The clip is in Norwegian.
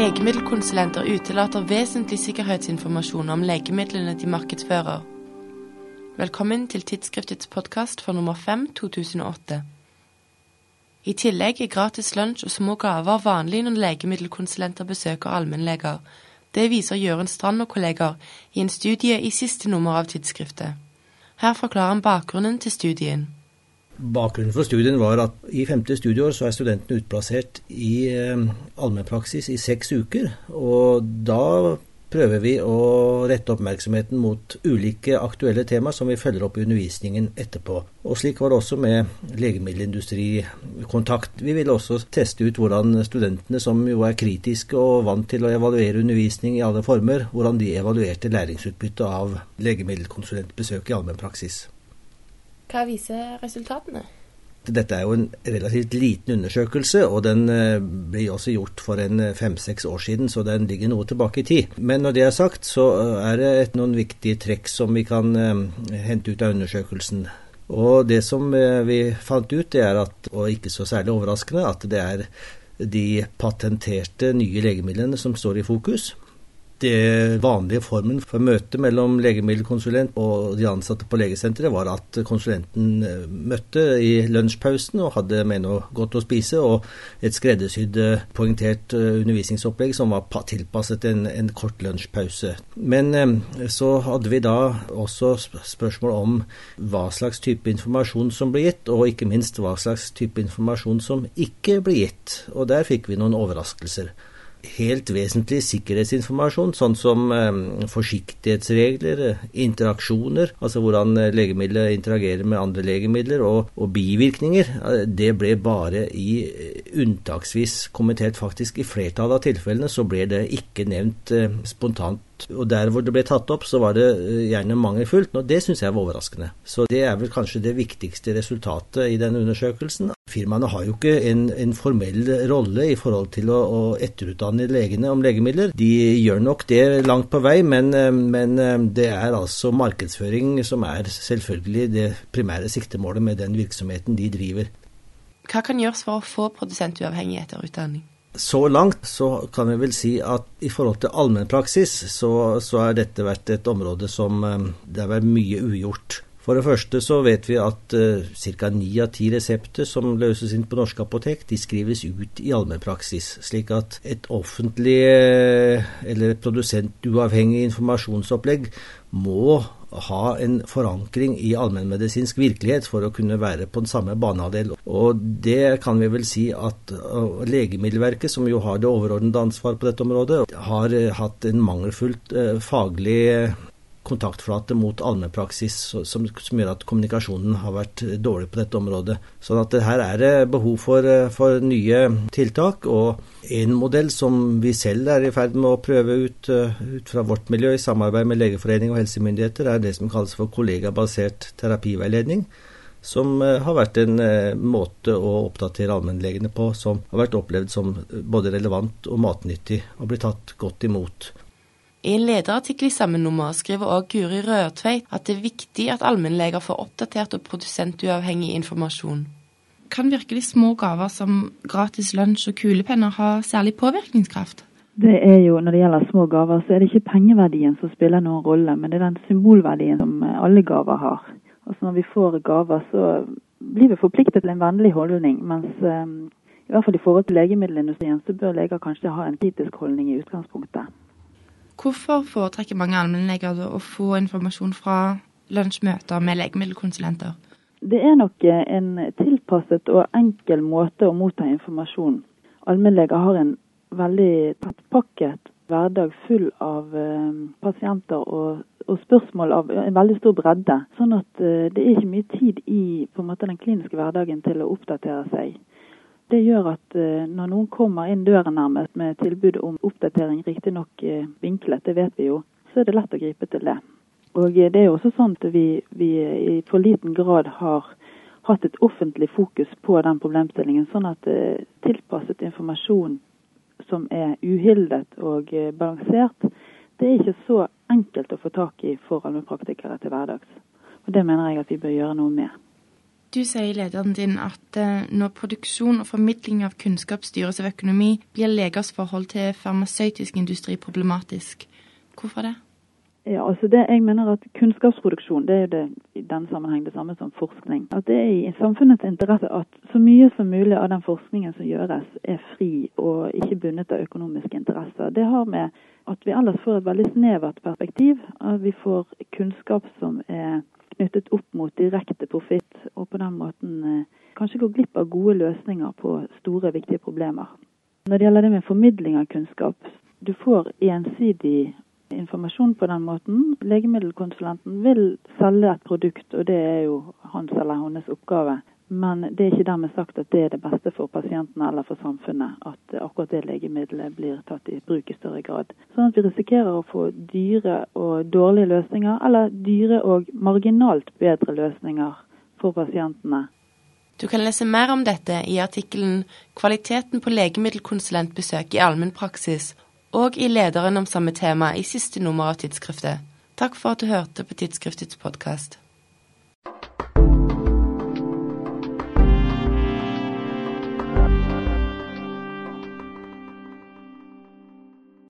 Legemiddelkonsulenter utelater vesentlig sikkerhetsinformasjon om legemidlene de markedsfører. Velkommen til tidsskriftets podkast for nummer 5 2008. I tillegg er gratis lunsj og små gaver vanlig når legemiddelkonsulenter besøker allmennleger. Det viser Jørund Strand og kolleger i en studie i siste nummer av tidsskriftet. Her forklarer han bakgrunnen til studien. Bakgrunnen for studien var at i femte studieår så er studentene utplassert i eh, allmennpraksis i seks uker. Og da prøver vi å rette oppmerksomheten mot ulike aktuelle tema som vi følger opp i undervisningen etterpå. Og slik var det også med legemiddelindustrikontakt. Vi ville også teste ut hvordan studentene, som jo er kritiske og vant til å evaluere undervisning i alle former, hvordan de evaluerte læringsutbyttet av legemiddelkonsulentbesøk i allmennpraksis. Hva viser resultatene? Dette er jo en relativt liten undersøkelse, og den eh, ble også gjort for en eh, fem-seks år siden, så den ligger noe tilbake i tid. Men når det er sagt, så eh, er det noen viktige trekk som vi kan hente ut av undersøkelsen. Og det som vi fant ut, det er at, og ikke så særlig overraskende, at det er de patenterte nye legemidlene som står i fokus det vanlige formen for møte mellom legemiddelkonsulent og de ansatte på legesenteret var at konsulenten eh, møtte i lunsjpausen og hadde med noe godt å spise og et skreddersydd eh, poengtert eh, undervisningsopplegg som var tilpasset en, en kort lunsjpause. Men så hadde vi da også spørsmål om hva slags type informasjon som ble gitt, og ikke minst hva slags type informasjon som ikke ble gitt. Og der fikk vi noen overraskelser helt vesentlig sikkerhetsinformasjon, sånn som eh, forsiktighetsregler, eh, interaksjoner, altså hvordan eh, legemidler interagerer med andre legemidler, og, og, bivirkninger. Det ble bare i unntaksvis kommentert. Faktisk i flertallet av tilfellene så ble det ikke nevnt spontant og der hvor det ble tatt opp, så var det eh, gjerne mangelfullt. Og det syns jeg var overraskende. Så det er vel kanskje det viktigste resultatet i denne undersøkelsen. Firmaene har jo ikke en, en formell rolle i forhold til å, å, etterutdanne legene om legemidler. De gjør nok det langt på vei, men, eh, men eh, det er altså markedsføring som er selvfølgelig det primære siktemålet med den virksomheten de driver. Hva kan gjøres for å få produsentuavhengig etterutdanning? Så langt så kan jeg vel si at i forhold til allmennpraksis, så, så har dette vært et område som eh, det har vært mye ugjort. For det første så vet vi at uh, ca. ni av ti resepter som løses inn på norske apotek, de skrives ut i allmennpraksis. Slik at et offentlig eller et produsentuavhengig informasjonsopplegg må ha en forankring i allmennmedisinsk virkelighet for å kunne være på den samme banehalvdel. Og det kan vi vel si at Legemiddelverket, som jo har det overordnede ansvaret på dette området, har uh, hatt en mangelfullt uh, faglig kontaktflate mot allmennpraksis, som, som, gjør at kommunikasjonen har vært dårlig på dette området. Sånn at her er det behov for, for nye tiltak. og en modell som vi selv er i ferd med å prøve ut, ut fra vårt miljø i samarbeid med Legeforening og helsemyndigheter, er det som kalles for kollegabasert terapiveiledning. Som har vært en måte å oppdatere allmennlegene på som har vært opplevd som både relevant og matnyttig, og blir tatt godt imot. I en lederartikkel i samme nummer skriver òg Guri Rørtveit at det er viktig at allmennleger får oppdatert og produsentuavhengig informasjon. Kan virkelig små gaver som gratis lunsj og kulepenner ha særlig påvirkningskraft? Det er jo, Når det gjelder små gaver, så er det ikke pengeverdien som spiller noen rolle, men det er den symbolverdien som alle gaver har. Altså Når vi får gaver, så blir vi forpliktet til en vennlig holdning. Mens um, i hvert fall i forhold til legemiddelindustrien, så bør leger kanskje ha en kritisk holdning i utgangspunktet. Hvorfor foretrekker mange allmennleger å få informasjon fra lunsjmøter med legemiddelkonsulenter? Det er nok eh, en tilpasset og enkel måte å motta informasjon. Allmennleger har en veldig tettpakket hverdag full av uh, pasienter og, og, spørsmål av en veldig stor bredde. Sånn at uh, det er ikke mye tid i måte, den kliniske hverdagen til å oppdatere seg. Det gjør at eh, når noen kommer inn døren nærmest med tilbud om oppdatering, riktignok eh, vinklet, det vet vi jo, så er det lett å gripe til det. Og eh, det er jo også sånn at vi, vi i for liten grad har hatt et offentlig fokus på den problemstillingen, sånn at tilpasset informasjon som er uhildet og balansert, det er ikke så enkelt å få tak i for allmennpraktikere til hverdags. Og Det mener jeg at vi bør gjøre noe med. Du sier i lederen din at eh, når produksjon og formidling av kunnskap styres av økonomi, blir legers forhold til farmasøytisk industri problematisk. Hvorfor det? Ja, altså det, jeg mener at Kunnskapsproduksjon det er jo det, i den sammenheng det samme som forskning. At Det er i samfunnets interesse at så mye som mulig av den forskningen som gjøres, er fri og ikke bundet av økonomiske interesser. Det har med at vi ellers får et veldig snevert perspektiv. At vi får kunnskap som er knyttet opp mot direkte profitt, og på den måten eh, kanskje går glipp av gode løsninger på store, viktige problemer. Når det gjelder det med formidling av kunnskap, du får ensidig informasjon på den måten. Legemiddelkonsulenten vil selge et produkt, og det er jo hans eller hennes oppgave. Men det er ikke dermed sagt at det er det beste for pasientene eller for samfunnet at akkurat det legemiddelet blir tatt i bruk i større grad. Sånn at vi risikerer å få dyre og dårlige løsninger, eller dyre og marginalt bedre løsninger for pasientene. Du kan lese mer om dette i artikkelen 'Kvaliteten på legemiddelkonsulentbesøk i allmennpraksis' og i lederen om samme tema i siste nummer av tidsskriftet. Takk for at du hørte på tidsskriftets podkast.